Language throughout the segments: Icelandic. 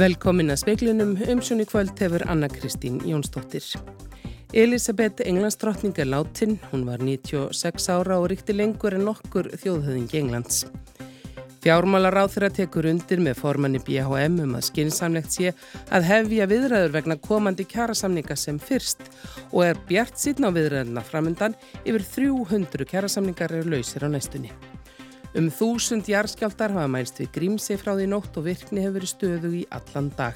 Velkomin að speiklunum umsjónu kvöld hefur Anna Kristín Jónsdóttir. Elisabeth Englandsdrottning er látin, hún var 96 ára og ríkti lengur en nokkur þjóðhöðing Englands. Fjármálar á þeirra tekur undir með formanni BHM um að skynnsamlegt sé að hefja viðræður vegna komandi kjærasamninga sem fyrst og er bjart síðan á viðræðuna framöndan yfir 300 kjærasamningar eru lausir á næstunni. Um þúsund jarðskjáltar hafa mælst við grímsi frá því nótt og virkni hefur verið stöðu í allan dag.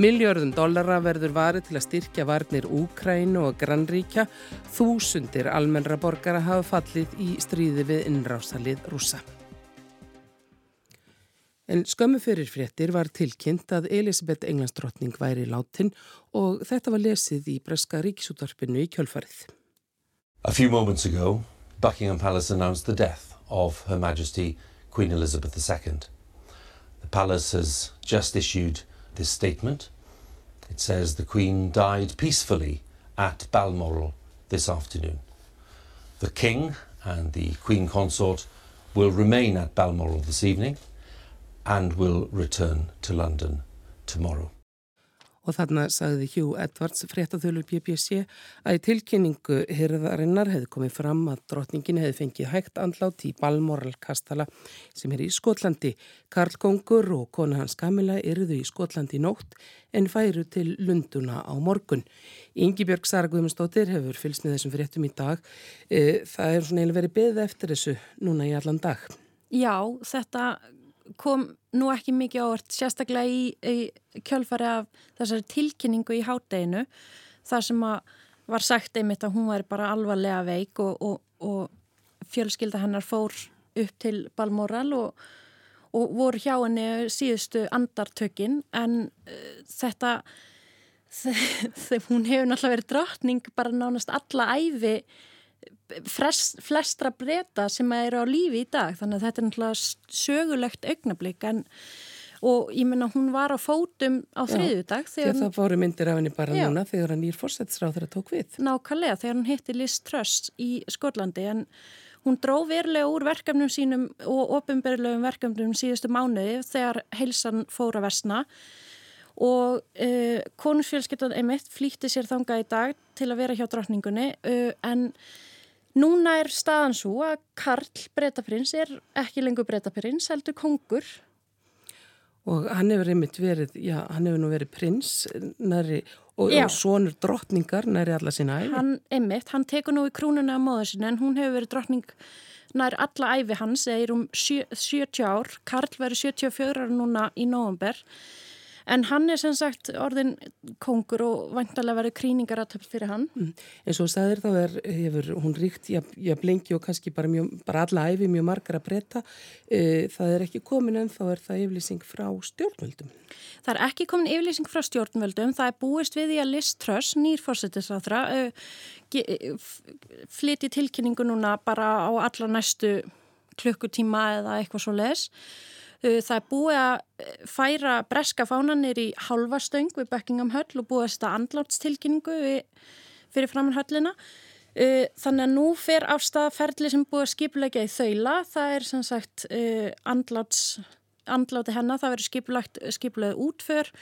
Miljörðum dollara verður varið til að styrkja varnir Úkrænu og Granríkja. Þúsundir almennra borgara hafa fallið í stríði við innrásalið rúsa. En skömmu fyrir fréttir var tilkynnt að Elisabeth Englandsdrottning væri látin og þetta var lesið í Breska ríkisútvarpinu í kjölfarið. A few moments ago, Buckingham Palace announced the death of Her Majesty Queen Elizabeth II. The palace has just issued this statement. It says the Queen died peacefully at Balmoral this afternoon. The King and the Queen Consort will remain at Balmoral this evening and will return to London tomorrow. Og þarna sagði Hugh Edwards fréttaþölur BBC að í tilkynningu hyrðarinnar hefði komið fram að drotningin hefði fengið hægt andlát í Balmoral kastala sem er í Skotlandi. Karl Kongur og kona hans Kamila eruðu í Skotlandi nótt en færu til Lunduna á morgun. Ingi Björg Saragvömmustóttir hefur fylst með þessum fréttum í dag. E, það er svona eiginlega verið beð eftir þessu núna í allan dag. Já, þetta kom nú ekki mikið ávart sérstaklega í, í kjölfari af þessari tilkynningu í hátteginu þar sem var sagt einmitt að hún væri bara alvarlega veik og, og, og fjölskylda hennar fór upp til Balmoral og, og voru hjá henni síðustu andartökin. En uh, þetta þegar hún hefur náttúrulega verið drotning bara nánast alla æfi flestra breyta sem eru á lífi í dag. Þannig að þetta er náttúrulega sögulegt augnablík en og ég menna hún var á fótum á þriðu dag þegar hún... það fóru myndir af henni bara já. núna þegar hann nýr fórsætsráð þegar það tók við. Nákvæmlega, þegar hún hitti Liz Truss í Skotlandi. En hún dró verulega úr verkefnum sínum og ofinberðilegum verkefnum síðustu mánuði þegar heilsan fóra versna. Og uh, konusfjölskyttan emitt flýtti sér þanga í dag til að vera hjá drotningunni uh, en Núna er staðan svo að Karl breytaprins er ekki lengur breytaprins, heldur kongur. Og hann hefur einmitt verið, já, hann hefur nú verið prins næri, og, og svonur drottningar næri alla sína æfi. Hann einmitt, hann tekur nú í krúnuna á móður sinna en hún hefur verið drottning næri alla æfi hans, eða er um 70 ár. Karl verið 74 ára núna í nógumber. En hann er sem sagt orðin kongur og vantarlega verið kríningar aðtöpt fyrir hann. Mm. En svo staðir þá er, hefur hún ríkt, já blengi og kannski bara, mjög, bara alla æfi mjög margar að breyta. E, það er ekki komin en þá er það yflýsing frá stjórnvöldum. Það er ekki komin yflýsing frá stjórnvöldum. Það er búist við því að Liz Truss, nýrforsetisráþra, e, flyti tilkynningu núna bara á alla næstu klukkutíma eða eitthvað svo les. Uh, það er búið að uh, færa breska fánanir í halvastöng við Buckingham Höll og búið að setja andlátstilkynningu fyrir framann höllina. Uh, þannig að nú fer afstæðaferðli sem búið að skipulegja í þaula. Það er sem sagt andláts, andláti hennar, það verður skipulegð útför.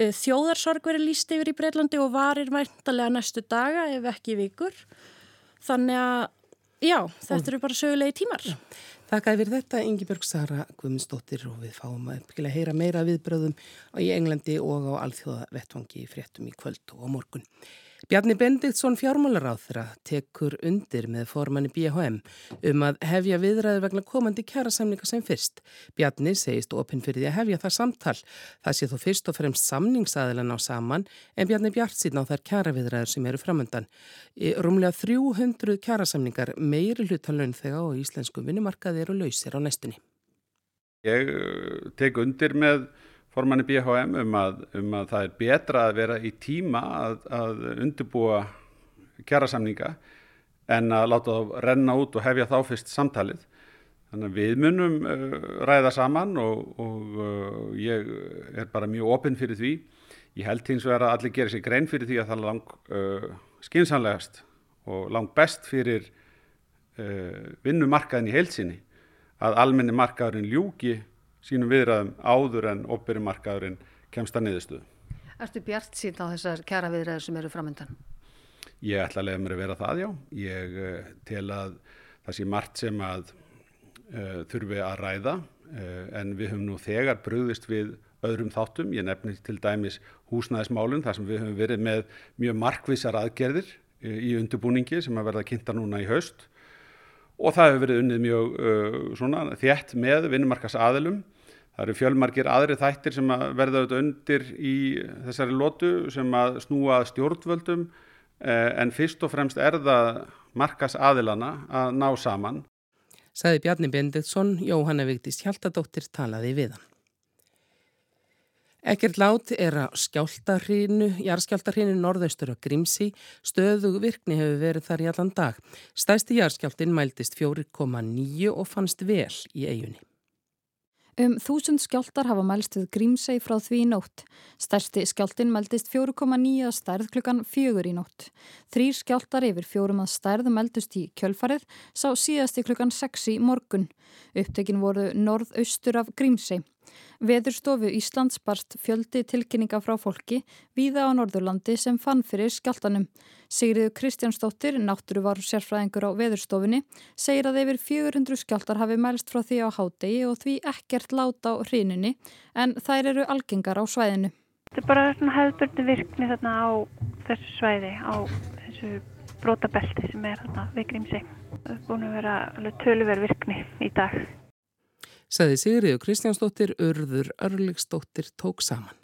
Þjóðarsorg verður líst yfir í Breitlandi og varir mærtalega næstu daga ef ekki vikur. Þannig að já, þetta eru bara sögulegi tímar. Þakka yfir þetta Ingi-Björg Sara Guðmundsdóttir og við fáum að heyra meira viðbröðum í Englandi og á alþjóða vettvangi fréttum í kvöld og á morgun. Bjarni Bendiktsson fjármálaráþra tekur undir með formanni BHM um að hefja viðræður vegna komandi kjærasamninga sem fyrst. Bjarni segist opinn fyrir því að hefja það samtal. Það sé þó fyrst og fremst samningsaðilan á saman en Bjarni Bjart síðan á þær kjæraviðræður sem eru framöndan. Rúmlega 300 kjærasamningar meiri hlutalögn þegar á íslensku vinnumarkaði eru lausir á næstunni. Ég uh, tek undir með formanni BHM um að, um að það er betra að vera í tíma að, að undirbúa kjærasamninga en að láta þá renna út og hefja þá fyrst samtalið. Þannig að við munum uh, ræða saman og, og uh, ég er bara mjög opinn fyrir því. Ég held hins vegar að allir gerir sér grein fyrir því að það er lang uh, skinsanlegast og lang best fyrir uh, vinnumarkaðin í heilsinni að almenni markaðurinn ljúki sínum viðræðum áður en óperumarkaðurinn kemst að niðurstuðu. Ertu bjart síðan á þessar kjara viðræður sem eru framöndan? Ég ætla að lega mér að vera það, já. Ég uh, tel að það sé margt sem að uh, þurfi að ræða uh, en við höfum nú þegar brúðist við öðrum þáttum. Ég nefnir til dæmis húsnæðismálun þar sem við höfum verið með mjög markvísar aðgerðir í undirbúningi sem að verða kynnta núna í haust og það hefur verið unnið mjög svona, þétt með vinnumarkas aðilum. Það eru fjölmarkir aðri þættir sem að verða auðvitað undir í þessari lotu sem að snúa stjórnvöldum uh, en fyrst og fremst er það markas aðilana að ná saman. Saði Bjarni Benditsson, Jóhanna Vigdís Hjaltadóttir talaði við hann. Ekkert lát er að skjáltarhrínu, jarðskjáltarhrínu norðaustur á Grímsi, stöðug virkni hefur verið þar í allan dag. Stæsti jarðskjáltin mæltist 4,9 og fannst vel í eigunni. Um þúsund skjáltar hafa mælst við Grímsei frá því í nótt. Stærsti skjáltin mæltist 4,9 stærð klukkan fjögur í nótt. Þrýr skjáltar yfir fjórum að stærð mæltust í kjölfarið, sá síðasti klukkan 6 í morgun. Upptekin voru norðaustur af Grímsei. Veðurstofu Íslands barst fjöldi tilkynninga frá fólki víða á Norðurlandi sem fann fyrir skjáltanum. Sigriðu Kristjánsdóttir, náttúruvar sérfræðingur á veðurstofunni, segir að yfir 400 skjáltar hafi mælst frá því á hádegi og því ekkert láta á hrinunni en þær eru algengar á svæðinu. Þetta er bara hefðbörnu virkni þarna á þessu svæði, á þessu brotabelti sem er þarna við Grímsi. Það er búin að vera tölver virkni í dag saði Sigriður Kristjánsdóttir, Urður Örliksdóttir tók saman.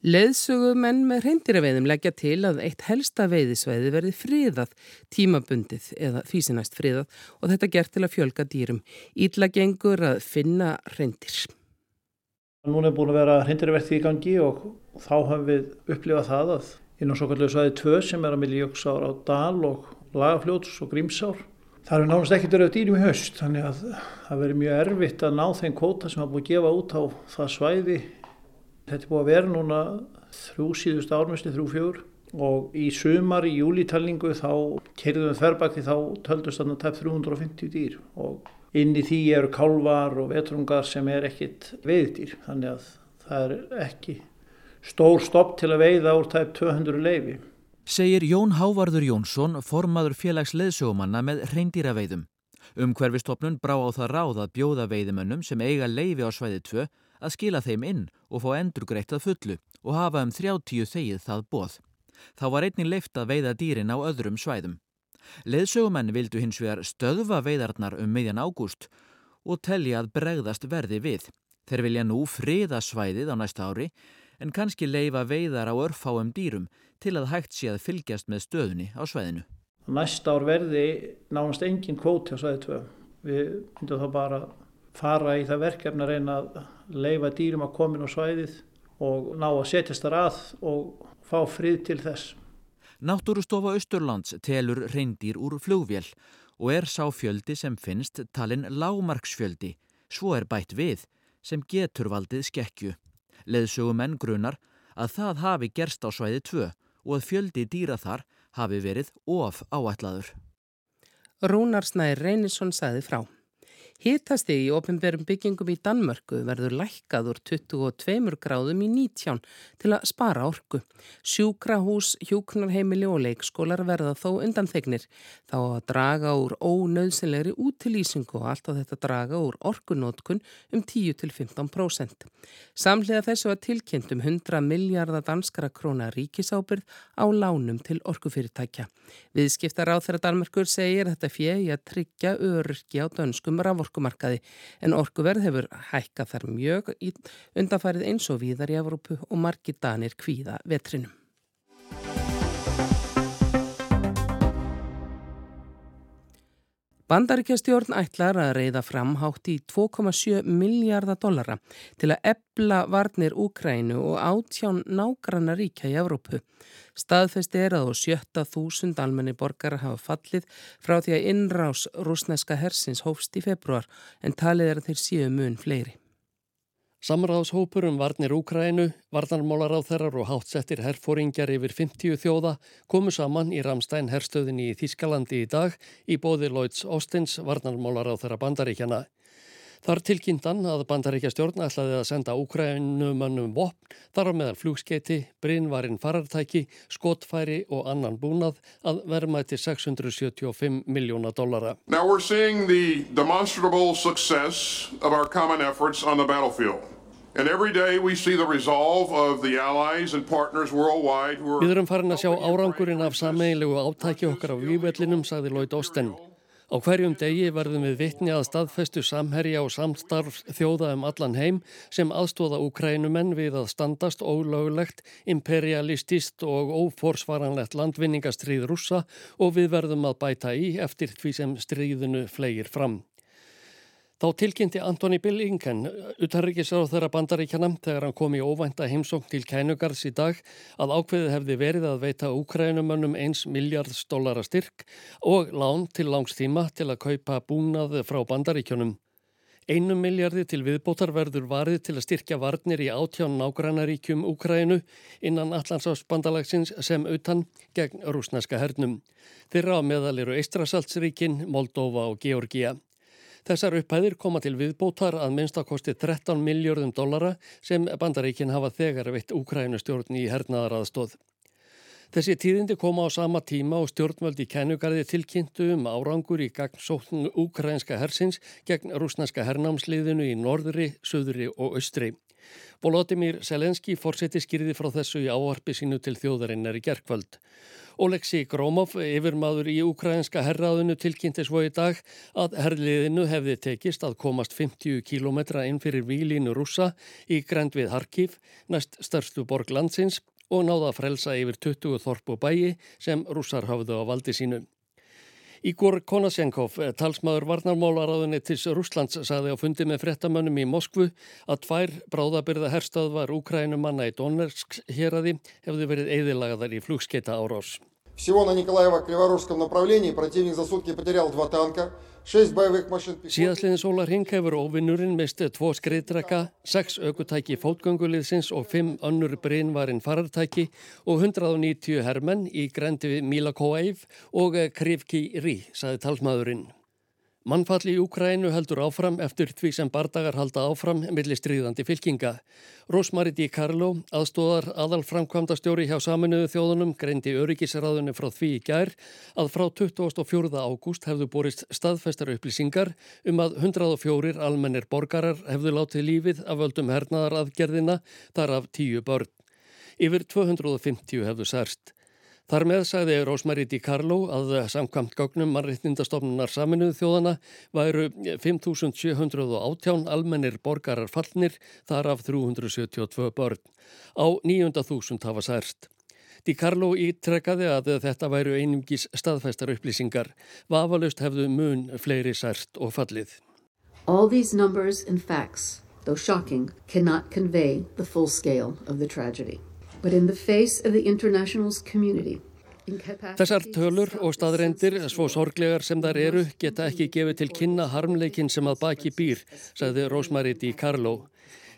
Leðsugumenn með reyndiraveiðum leggja til að eitt helsta veiðisveiði verði fríðað, tímabundið eða físinæst fríðað og þetta gert til að fjölga dýrum. Ítla gengur að finna reyndir. Nún er búin að vera reyndirverði í gangi og þá hafum við upplifað það að inn á svo kallu svæði 2 sem er að milli jöksár á Dal og Lagafljóts og Grímsár Það eru nánast ekkert verið dýrum í haust þannig að það verið mjög erfitt að ná þeim kvóta sem hafa búið að gefa út á það svæði. Þetta er búið að vera núna þrjú síðust ármesti, þrjú fjögur og í sumar í júlítalningu þá kerðum við þverbakti þá töldust þarna tæp 350 dýr. Og inn í því eru kálvar og vetrungar sem er ekkit veiðdýr þannig að það er ekki stór stopp til að veiða úr tæp 200 leifi segir Jón Hávarður Jónsson, formaður félags leðsögumanna með reyndýraveiðum. Umhverfistofnun brá á það ráð að bjóða veiðimönnum sem eiga leifi á svæði 2 að skila þeim inn og fá endurgreitt að fullu og hafa um 30 þegið það bóð. Þá var einnig leift að veiða dýrin á öðrum svæðum. Leðsögumenn vildu hins vegar stöðva veiðarnar um miðjan ágúst og telja að bregðast verði við. Þeir vilja nú friða svæðið á næsta ári en kannski leifa veiðar á örfáum dýrum til að hægt sé að fylgjast með stöðunni á svæðinu. Næsta ár verði nánast engin kvóti á svæði 2. Við myndum þá bara fara í það verkefni að reyna að leifa dýrum að komin á svæðið og ná að setjast þar að og fá frið til þess. Náttúrustofa Östurlands telur reyndýr úr flugvél og er sá fjöldi sem finnst talin lámarksfjöldi, svo er bætt við sem getur valdið skekju. Leðsugumenn grunar að það hafi gerst á svæði 2 og að fjöldi dýra þar hafi verið of áætlaður. Rúnarsnæri Reynisson saði frá. Hittasti í ofinberum byggingum í Danmörku verður lækkaður 22 gráðum í 19 til að spara orku. Sjúkrahús, hjúknarheimili og leikskólar verða þó undan þegnir. Þá að draga úr ónauðsynleiri útilýsingu og allt á þetta draga úr orkunótkun um 10-15%. Samlega þessu að tilkynntum 100 miljardar danskara króna ríkisábyrð á lánum til orkufyrirtækja. Viðskiptar á þeirra Danmörkur segir þetta fjegi að tryggja öryrki á dönskum raforku orkumarkaði en orkuverð hefur hækkað þar mjög undanfærið eins og víðar í Evrópu og margi danir kvíða vetrinum. Bandaríkjastjórn ætlar að reyða fram hátt í 2,7 miljardar dollara til að ebla varnir Úkrænu og átján nágranna ríkja í Evrópu. Staðfest er að á sjötta þúsund almenni borgara hafa fallið frá því að innrás rúsneska hersins hófst í februar en talið er að þeir séu mun fleiri. Samráðshópur um varnir Úkrænu, varnarmálaráþerrar og hátsettir herfóringjar yfir 50 þjóða komu saman í Ramstein herstöðinni í Þískalandi í dag í bóði Lloyds Austins varnarmálaráþerra bandaríkjana. Þar tilkynntan að bandaríkja stjórn ætlaði að senda úkrænumannum vopn, þar á meðal flugskeiti, brinnvarinn farartæki, skotfæri og annan búnað að verðmæti 675 miljóna dollara. Now we're seeing the demonstrable success of our common efforts on the battlefield. Við erum farin að sjá árangurinn af sameigilegu átæki okkar á vývellinum, sagði Lloyd Austin. Á hverjum degi verðum við vittni að staðfestu samherja og samstarf þjóða um allan heim sem aðstóða úkrænumenn við að standast ólögulegt, imperialistist og óforsvaranlegt landvinningastrýð rússa og við verðum að bæta í eftir því sem stríðinu flegir fram. Þá tilkynnti Antoni Billingen, utarrikisráð þeirra bandaríkjana, þegar hann kom í óvænta heimsókn til Kænugars í dag, að ákveðið hefði verið að veita úkrænumönnum 1 miljards dólara styrk og lán til langs tíma til að kaupa búnað frá bandaríkjunum. Einu miljardi til viðbótar verður varið til að styrkja varnir í átján nágrannaríkjum Úkrænu innan Allandsásbandalagsins sem utan gegn rúsneska hernum. Þeirra á meðal eru Eistrasaltsríkin, Moldova og Georgia. Þessar upphæðir koma til viðbótar að minnstakosti 13 miljörðum dollara sem bandaríkin hafa þegar veitt Úkrænustjórn í hernaðaraðstóð. Þessi tíðindi koma á sama tíma og stjórnvöldi kennugarði tilkynntu um árangur í gagnsókn úkrænska hersins gegn rúsneska hernámsliðinu í norðri, söðri og austri. Volodymyr Selenski fórseti skýrði frá þessu í áarpi sínu til þjóðarinnar í gerkvöld. Oleksi Grómov, yfirmaður í ukrainska herraðinu, tilkynnti svo í dag að herliðinu hefði tekist að komast 50 kílometra inn fyrir výlínu rúsa í grænt við Harkiv, næst störstu borg landsins og náða að frelsa yfir 20 þorp og bæi sem rússar hafðu á valdi sínu. Ígor Konashenkov, talsmaður varnarmálaráðunittis Rúslands, saði á fundi með frettamönnum í Moskvu að tvær bráðabyrða herstöðvar Úkrænumanna í Donetsk hér aði hefðu verið eðilagaðar í flugskeita árás. Всего на Николаево-Криворожском направлении противник за сутки потерял два танка, шесть боевых машин... Síðastliðin sólarhing hefur óvinnurinn mistið tvo skriðdraka, sex aukutæki fótgönguliðsins og fimm önnur brinnvarinn farartæki og 190 hermenn í grendi við Milakóeif og Krivki Rí, saði talsmaðurinn. Mannfall í Úkrænu heldur áfram eftir því sem bardagar halda áfram millir stríðandi fylkinga. Rosmarie Di Carlo, aðstóðar aðalframkvæmda stjóri hjá saminuðu þjóðunum, greindi öryggisraðunni frá því í gær að frá 24. ágúst hefðu borist staðfestar upplýsingar um að 104 almennir borgarar hefðu látið lífið af völdum hernaðaraðgerðina, þar af tíu börn. Yfir 250 hefðu særst. Þar með sagði Rósmæri Di Carlo að samkvæmt gágnum mannreitnindastofnunar saminuðu þjóðana væru 5.718 almennir borgarar fallnir, þar af 372 börn. Á 9.000 hafa særst. Di Carlo ítrekkaði að þetta væru einungis staðfæstar upplýsingar. Vafalust hefðu mun fleiri særst og fallið. All these numbers and facts, though shocking, cannot convey the full scale of the tragedy. Þessar tölur og staðreindir, svo sorglegar sem þar eru, geta ekki gefið til kynna harmleikin sem að baki býr, sagði Rósmarit í Karló.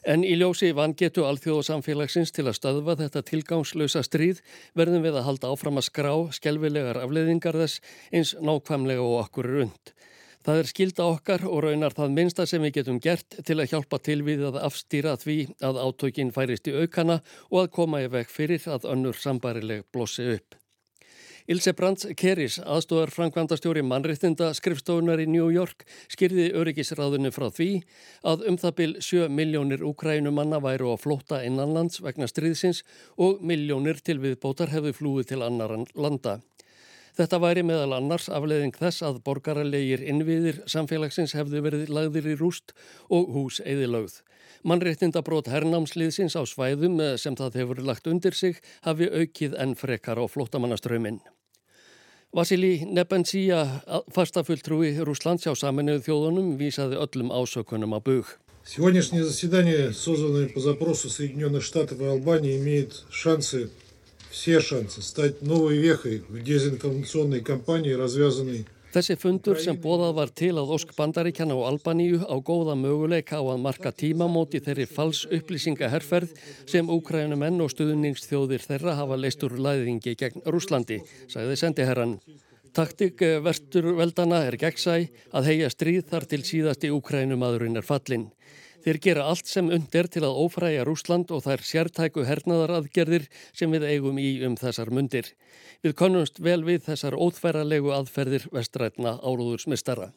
En í ljósi vangetu alþjóðsamfélagsins til að stöðva þetta tilgangslösa stríð verðum við að halda áfram að skrá skelvilegar afleðingar þess eins nákvæmlega og okkur rund. Það er skilda okkar og raunar það minsta sem við getum gert til að hjálpa til við að afstýra því að átökin færist í aukana og að koma í veg fyrir að önnur sambarileg blossi upp. Ilse Brands Keris, aðstofar Frankvandastjóri mannréttinda skrifstofunar í New York, skyrði öryggisráðunni frá því að um það byl 7 miljónir úkrænumanna væru á flóta innanlands vegna stríðsins og miljónir til viðbótar hefðu flúið til annar landa. Þetta væri meðal annars afleiðing þess að borgaralegir innviðir samfélagsins hefðu verið lagðir í rúst og hús eðilögð. Mannréttindabrót herrnámsliðsins á svæðum eh, sem það hefur lagt undir sig hafi aukið enn frekar á flótamannaströminn. Vasili Nebensía, fastafulltrúi Rúslands hjá saminuðu þjóðunum, vísaði öllum ásökunum á bug. Сегодняшнее заседание, созданное по запросу Соединенных Штатов и Албании, имеет шансы все шансы стать новой вехой в дезинформационной кампании, развязанной Þessi fundur sem bóðað var til að Ósk Bandaríkjana og Albaníu á góða möguleika á að marka tímamóti þeirri fals upplýsingaherferð sem Úkrænumenn og stuðningsþjóðir þeirra hafa leist úr læðingi gegn Rúslandi, sagði sendiherran. Taktik vestur veldana er gegnsæ að heia stríð þar til síðasti Úkrænumadurinn er fallin. Þeir gera allt sem undir til að ófræja Rúsland og þær sértæku hernaðaraðgerðir sem við eigum í um þessar mundir. Við konumst vel við þessar óþverralegu aðferðir vestrætna áróðursmistara.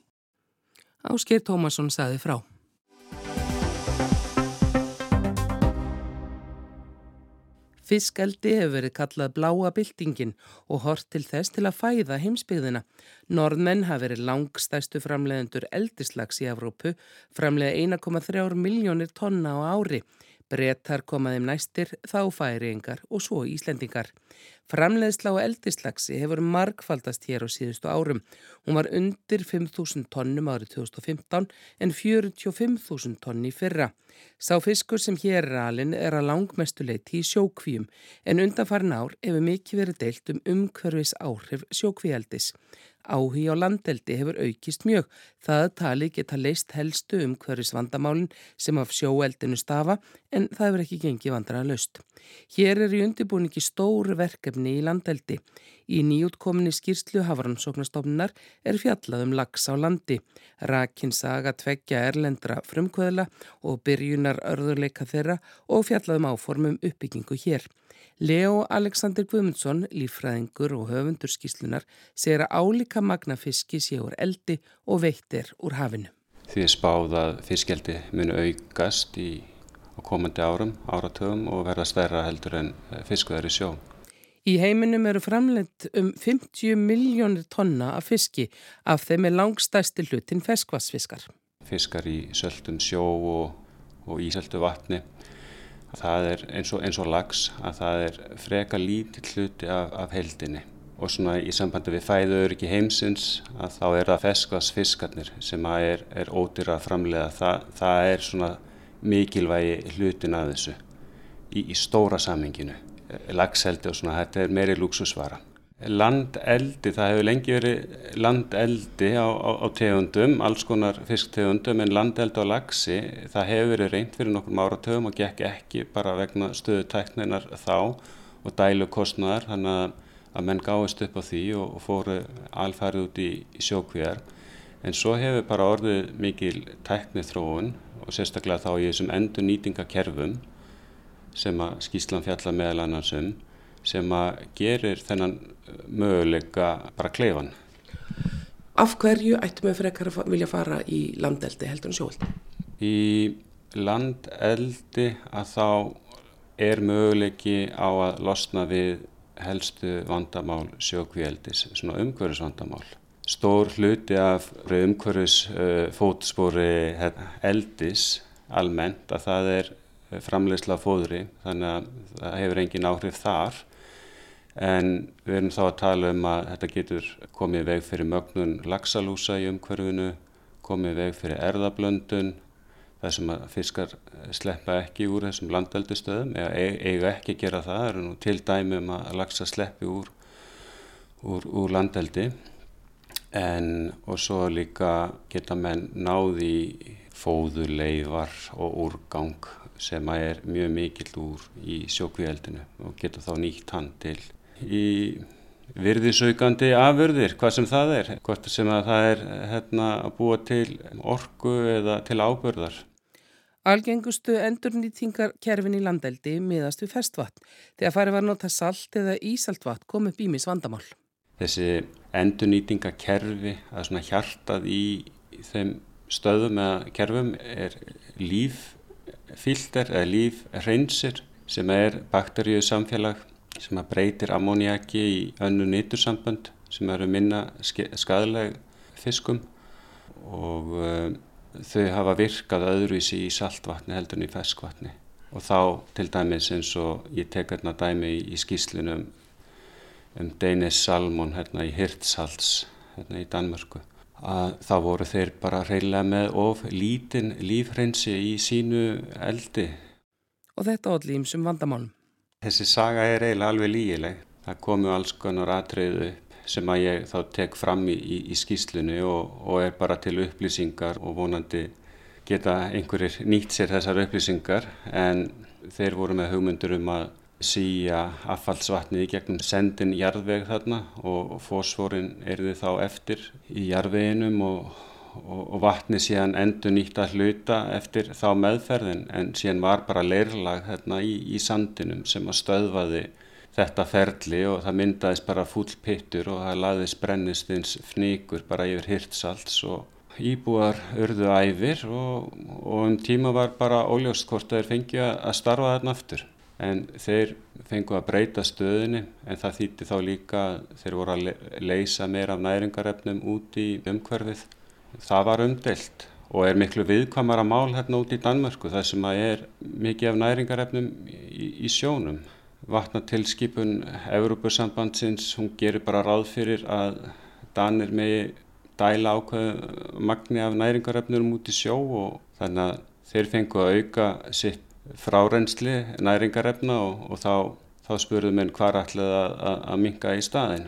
Ásker Tómasson saði frá. Fiskaldi hefur verið kallað bláa byltingin og hort til þess til að fæða heimsbyggðina. Norðmenn hafi verið langstæstu framleiðendur eldislags í Evrópu, framleiða 1,3 miljónir tonna á ári. Brettar komaðum næstir, þá færiðingar og svo Íslendingar. Framleiðsla á eldislagsi hefur markfaldast hér á síðustu árum. Hún var undir 5.000 tonnum árið 2015 en 45.000 tonni fyrra. Sá fiskur sem hér er alin er að langmestuleiti í sjókvíum en undanfarin ár hefur mikið verið deilt um umhverfis áhrif sjókvíaldis. Áhí á landeldi hefur aukist mjög. Það tali geta leist helstu um hverjus vandamálinn sem af sjóeldinu stafa en það hefur ekki gengið vandraða löst. Hér er í undirbúningi stóru verkefni í landeldi. Í nýjútkominni skýrslu Hafrannsóknastofnunar er fjallað um lags á landi. Rakin saga tveggja erlendra frumkvöðla og byrjunar örðurleika þeirra og fjallað um áformum uppbyggingu hér. Leo Alexander Guðmundsson, lífræðingur og höfundur skíslunar, segir að álíka magnafiski sé úr eldi og veittir úr hafinu. Því er spáð að fiskeldi muni aukast í komandi árum, áratögum og verða stærra heldur en fiskuðar í sjó. Í heiminum eru framleitt um 50 miljónir tonna af fiski, af þeim er langstæsti hlutin feskvassfiskar. Fiskar í söldum sjó og, og í söldu vatni. Það er eins og, eins og lags að það er freka lítið hluti af, af heldinni og svona í sambandi við fæður ekki heimsins að þá er það feskvarsfiskarnir sem er, er ódýra að framlega það, það er svona mikilvægi hlutin að þessu í, í stóra saminginu lagsheldi og svona þetta er meiri lúksusvara Landeldi, það hefur lengi verið landeldi á, á, á tegundum, alls konar fisktegundum en landeldi á lagsi, það hefur verið reynd fyrir nokkur áratögum og gekk ekki bara vegna stöðu tækninar þá og dælu kostnar, þannig að, að menn gáist upp á því og, og fóru alfarið út í, í sjókvíjar. En svo hefur bara orðið mikil tæknið þróun og sérstaklega þá í þessum endur nýtingakerfum sem að skýslan fjalla meðal annarsum sem að gerir þennan möguleika bara kleifan. Af hverju ættum við frekar að vilja fara í landeldi heldur en sjóeldi? Í landeldi að þá er möguleiki á að losna við helstu vandamál sjókvíeldis, svona umhverfisvandamál. Stór hluti af umhverfisfótspóri hérna, eldis almennt að það er framleiðsla fóðri þannig að það hefur engin áhrif þar. En við erum þá að tala um að þetta getur komið veg fyrir mögnun laxalúsa í umhverfinu, komið veg fyrir erðablöndun, það sem að fiskar sleppa ekki úr þessum landeldustöðum, eða eiga ekki að gera það, það eru nú til dæmi um að laxa sleppi úr, úr, úr landeldi, en og svo líka geta menn náði fóðuleifar og úrgang sem er mjög mikill úr í sjókvíeldinu og geta þá nýtt hann til í virðisaukandi afurðir, hvað sem það er, hvort sem að það er hérna, að búa til orgu eða til ábörðar. Algengustu endurnýtingarkerfin í landeldi miðast við festvatn. Þegar farið var að nota salt eða ísaltvatn kom upp ímis vandamál. Þessi endurnýtingarkerfi, er svona hjartað í þeim stöðum eða kerfum er líffilter eða lífreynsir sem er bakteríu samfélag sem að breytir ammoniaki í önnu nýtursambönd sem eru minna skadaleg fiskum og uh, þau hafa virkað öðruvísi í saltvatni heldur en í ferskvatni. Og þá til dæmis eins og ég tek hérna dæmi í, í skýslunum um Danish Salmon hérna í Hirtshalds hérna í Danmörku að þá voru þeir bara reyðilega með of lítinn lífhreinsi í sínu eldi. Og þetta allir ímsum vandamálum. Þessi saga er eiginlega alveg lígileg. Það komu alls konar atriðu sem að ég þá tek fram í, í, í skýslinu og, og er bara til upplýsingar og vonandi geta einhverjir nýtt sér þessar upplýsingar en þeir voru með hugmyndur um að síja affallsvatnið í gegnum sendin jarðveg þarna og fósforin er þið þá eftir í jarðveginum og, og, og vatni síðan endur nýtt að hluta eftir þá meðferðin en síðan var bara leirlag þarna í, í sandinum sem að stöðvaði þetta ferli og það myndaðist bara full pittur og það laðist brennistins fníkur bara yfir hirtsalts og íbúar urðu æfir og, og um tíma var bara óljóst hvort þeir fengið að starfa þarna aftur. En þeir fengið að breyta stöðinni en það þýtti þá líka þeir voru að leysa meira af næringarefnum út í umhverfið. Það var umdelt og er miklu viðkvamara mál hérna út í Danmörku þar sem að er mikið af næringarefnum í, í sjónum. Vatnatilskipun Európusambandsins, hún gerir bara ráð fyrir að Danir megi dæla ákveðu magni af næringarefnurum út í sjó og þannig að þeir fengu að auka sitt frárensli næringarefna og, og þá, þá spurðum við hvað ætlaði að, að, að minga í staðin.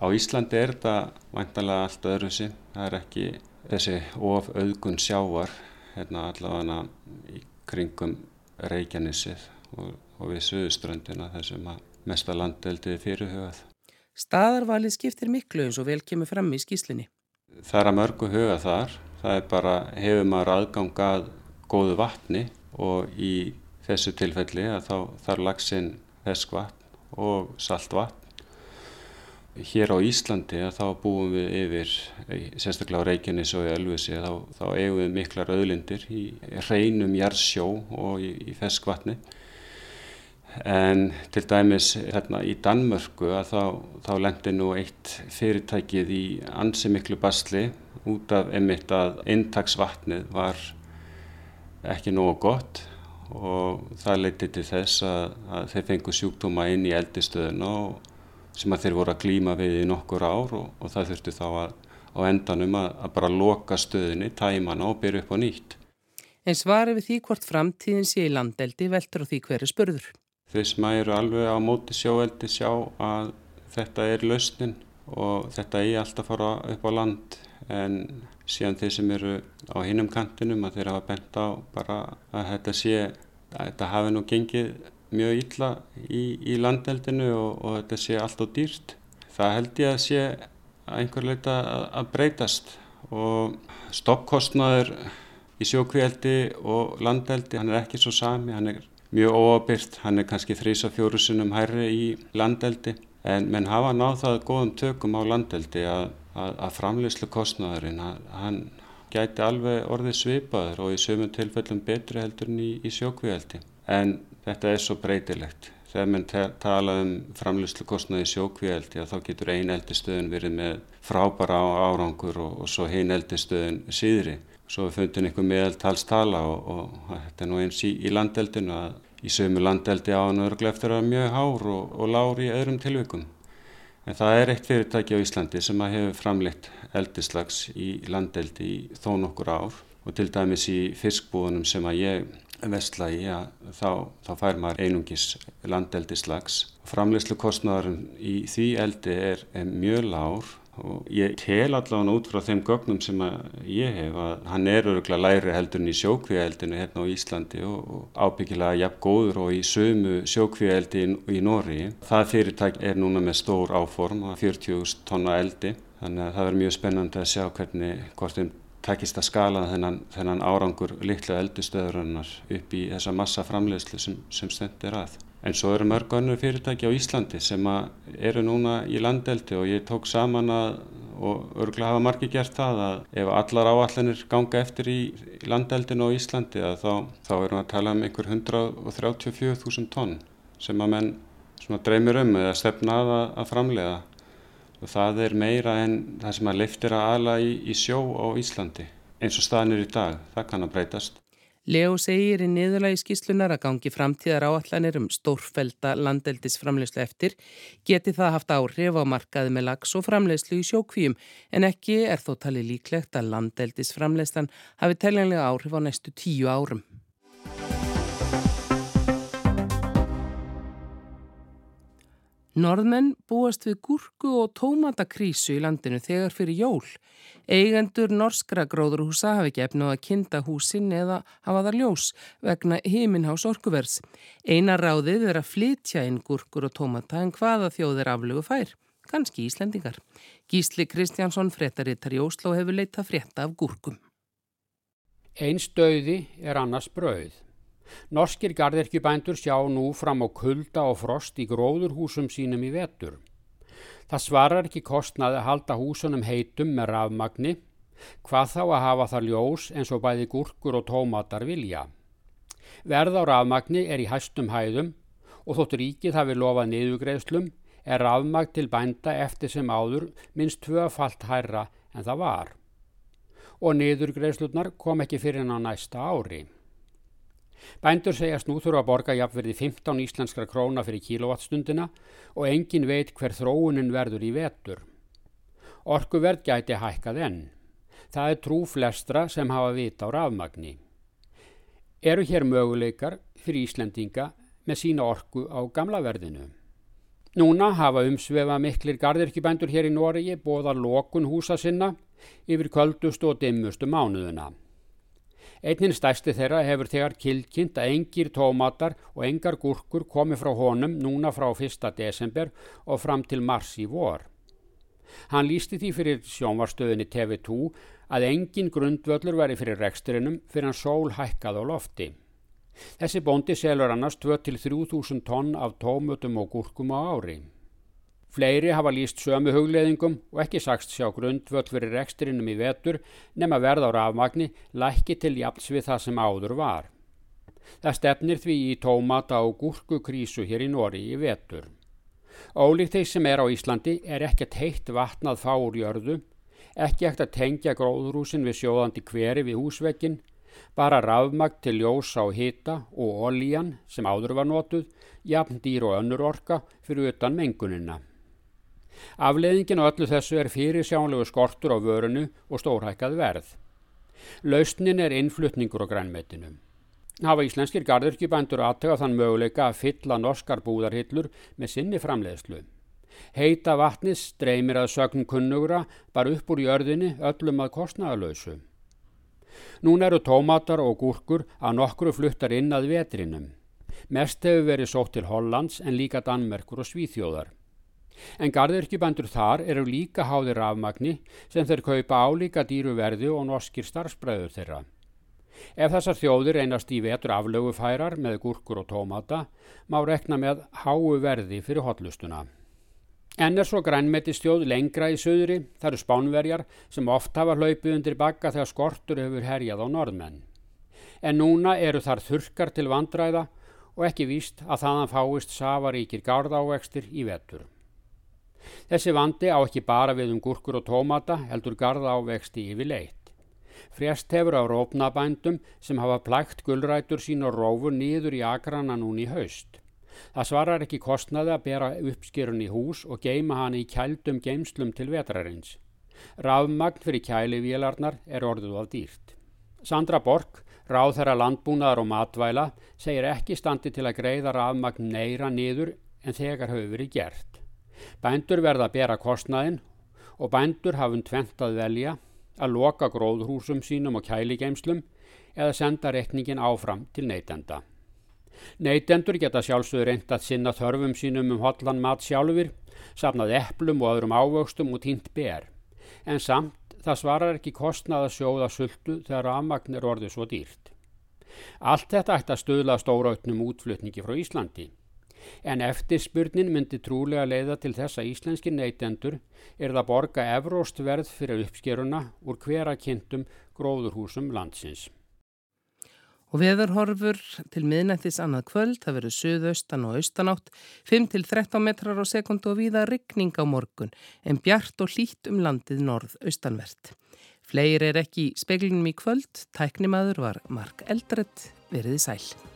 Á Íslandi er þetta vantanlega allt öðru sem það er ekki þessi of auðgun sjávar hérna allavega í kringum Reykjanessið og, og við Suðuströndina þessum að mesta landeldiði fyrirhugað. Staðarvalið skiptir miklu eins og vel kemur fram í skýslinni það er að mörgu huga þar. Það er bara, hefur maður aðgangað góðu vatni og í þessu tilfelli að þá þarf lagsinn feskvatn og saltvatn. Hér á Íslandi að þá búum við yfir, sérstaklega á Reykjanes og í Elvisi, þá, þá eigum við miklar öðlindir í hreinum jarðsjó og í, í feskvatni. En til dæmis hérna í Danmörku að þá, þá lendi nú eitt fyrirtækið í ansi miklu basli út af einmitt að intaksvatnið var ekki nógu gott og það leiti til þess að, að þeir fengu sjúkdóma inn í eldistöðuna sem að þeir voru að klíma við í nokkur ár og, og það þurftu þá að, á endanum að, að bara loka stöðinni, tæmana og byrja upp á nýtt. En svari við því hvort framtíðin sé í landeldi veldur og því hverju spurður. Þeir sem eru alveg á móti sjóeldi sjá að þetta er lausnin og þetta er alltaf að fara upp á land en síðan þeir sem eru á hinnum kantinum að þeir hafa bent á bara að þetta sé að þetta hafi nú gengið mjög illa í, í landeldinu og, og þetta sé allt og dýrt. Það held ég að sé einhver leita að, að breytast. Og stoppkostnaður í sjókvíeldi og landeldi hann er ekki svo sami, hann er mjög óabyrt, hann er kannski þrýsa fjórusunum hærri í landeldi. En menn hafa náð það góðum tökum á landeldi að, að, að framleyslu kostnæðurinn, hann gæti alveg orðið svipaður og í sömum tilfellum betri heldur en í, í sjókvíaldi. En þetta er svo breytilegt. Þegar mann tala um framleyslu kostnæði í sjókvíaldi þá getur ein eldistöðun verið með frábara árangur og, og svo hinn eldistöðun síðri svo við fundum einhver meðaltalstala og, og þetta er nú eins í, í landeldinu að í sömu landeldi á hann örglega eftir að mjög hár og, og lári í öðrum tilvikum. En það er eitt fyrirtæki á Íslandi sem hefur framleitt eldislags í landeldi í þó nokkur ár og til dæmis í fiskbúðunum sem að ég vestla í að þá, þá fær maður einungis landeldislags. Framleyslu kostnæðarinn í því eldi er, er mjög lár og ég tel allavega út frá þeim gögnum sem ég hef að hann er öruglega læri heldur en í sjókvíaeldinu hérna á Íslandi og, og ábyggilega jafn góður og í sömu sjókvíaeldi í, í Nóri. Það fyrirtæk er núna með stór áform að 40.000 tonna eldi þannig að það verður mjög spennandi að sjá hvernig hvort þeim takist að skala þennan, þennan árangur litlu eldistöðurinnar upp í þessa massa framleiðslu sem, sem stendir að. En svo eru mörg önnur fyrirtæki á Íslandi sem eru núna í landeldi og ég tók saman að, og örgulega hafa margi gert það, að ef allar áallanir ganga eftir í, landeldinu á Íslandi þá, þá erum við að tala um einhver 134.000 tonn sem að menn dreymir um eða stefna að að framlega. Og það er meira en það sem að leiftir að ala í, í sjó á Íslandi eins og staðnir í dag. Það kann að breytast. Leo segir í niðurlagi skíslunar að gangi framtíðar áallanir um stórfelda landeldisframleyslu eftir geti það haft áhrif á markaði með lags og framleyslu í sjókvíum en ekki er þó talið líklegt að landeldisframleyslan hafi teljanlega áhrif á næstu tíu árum. Norðmenn búast við gúrku og tómatakrísu í landinu þegar fyrir jól. Eigendur norskra gróðurhúsa hafi ekki efnað að kinda húsin eða hafa þar ljós vegna heiminhás orkuvers. Eina ráðið er að flytja inn gúrkur og tómata en hvaða þjóðir aflugu fær. Kanski Íslendingar. Gísli Kristjánsson, fréttarittar í Óslo, hefur leitað frétta af gúrkum. Einn stöði er annars brauð. Norskir gardirkjubændur sjá nú fram á kulda og frost í gróðurhúsum sínum í vetur. Það svarar ekki kostnaði að halda húsunum heitum með rafmagni, hvað þá að hafa það ljós eins og bæði gúrkur og tómatar vilja. Verð á rafmagni er í hæstum hæðum og þótt ríkið hafi lofað niðugreðslum er rafmagn til bænda eftir sem áður minnst tvöfalt hærra en það var. Og niðurgreðslurnar kom ekki fyrir ná næsta ári. Bændur segjast nú þurfa að borga jafnverði 15 íslenskra króna fyrir kílovattstundina og engin veit hver þróunin verður í vetur. Orkuverð gæti hækkað enn. Það er trú flestra sem hafa vita á rafmagni. Eru hér möguleikar fyrir Íslendinga með sína orku á gamla verðinu? Núna hafa umsvefa miklir gardirkibændur hér í Noregi bóða lokun húsa sinna yfir kvöldustu og dimmustu mánuðuna. Einnin stæsti þeirra hefur þegar kilkynnt að engir tómatar og engar gúrkur komi frá honum núna frá 1. desember og fram til mars í vor. Hann lísti því fyrir sjónvarstöðinni TV2 að engin grundvöllur væri fyrir reksturinnum fyrir hann sól hækkað á lofti. Þessi bóndi selur annars 2-3 þúsund tonn af tómutum og gúrkum á ári. Fleiri hafa líst sömu hugleðingum og ekki sagst sjá grundvöld fyrir reksturinnum í vetur nema verð á rafmagni lækki til jafns við það sem áður var. Það stefnir því í tómata og gúrkukrísu hér í Nóri í vetur. Ólíkt þeir sem er á Íslandi er ekkert heitt vatnað fá úr jörðu, ekki ekkert að tengja gróðrúsin við sjóðandi hveri við húsvekkin, bara rafmagn til ljósa og hita og olíjan sem áður var notuð, jafn dýr og önnur orka fyrir utan mengunina. Afleðingin á öllu þessu er fyrir sjánlegu skortur á vörunu og stórhækkað verð. Lausnin er innflutningur á grænmetinu. Hafa íslenskir gardirkjubændur aðtöga þann möguleika að fylla norskar búðarhillur með sinni framleiðslu. Heita vatnis streymir að sögn kunnugra bara upp úr jörðinni öllum að kostnaðalösu. Nún eru tómatar og gúrkur að nokkru fluttar inn að vetrinum. Mest hefur verið sótt til Hollands en líka Danmerkur og Svíþjóðar. En gardirkjubandur þar eru líka háðir afmagni sem þeir kaupa álíka dýru verði og norskir starfsbræður þeirra. Ef þessar þjóðir einast í vetur aflögufærar með gúrkur og tómata má rekna með háu verði fyrir hotlustuna. En er svo grænmetistjóð lengra í söðri, það eru spánverjar sem oft hafa hlaupið undir bakka þegar skortur hefur herjað á norðmenn. En núna eru þar þurkar til vandræða og ekki víst að þaðan fáist safaríkir gárðávextir í vetur. Þessi vandi á ekki bara við um gúrkur og tómata heldur garda ávexti yfir leitt. Frest hefur á rópnabændum sem hafa plækt gullrætur sín og rófur nýður í agrana núni í haust. Það svarar ekki kostnaði að bera uppskýrun í hús og geima hann í kældum geimslum til vetrarins. Rafmagn fyrir kælivélarnar er orðuð af dýrt. Sandra Borg, ráð þeirra landbúnaðar og matvæla, segir ekki standi til að greiða rafmagn neyra niður en þegar hefur verið gert. Bændur verða að bera kostnaðinn og bændur hafum tvent að velja að loka gróðhúsum sínum og kæligeimslum eða senda rekningin áfram til neytenda. Neytendur geta sjálfsögur reynd að sinna þörfum sínum um hotlan mat sjálfur, safnað eplum og öðrum ávöxtum og tínt ber. En samt það svarar ekki kostnað að sjóða sultu þegar afmagn er orðið svo dýrt. Allt þetta ætti að stöðla stórautnum útflutningi frá Íslandi. En eftirspurnin myndi trúlega leiða til þess að íslenski neytendur er það borga evróst verð fyrir uppskeruna úr hvera kynntum gróðurhúsum landsins. Og veðurhorfur til miðnættis annað kvöld, það verður söðaustan og austanátt, 5-13 metrar á sekundu og víða ryggning á morgun, en bjart og hlít um landið norð-austanvert. Fleir er ekki í speklinum í kvöld, tæknimaður var Mark Eldredd, veriði sæl.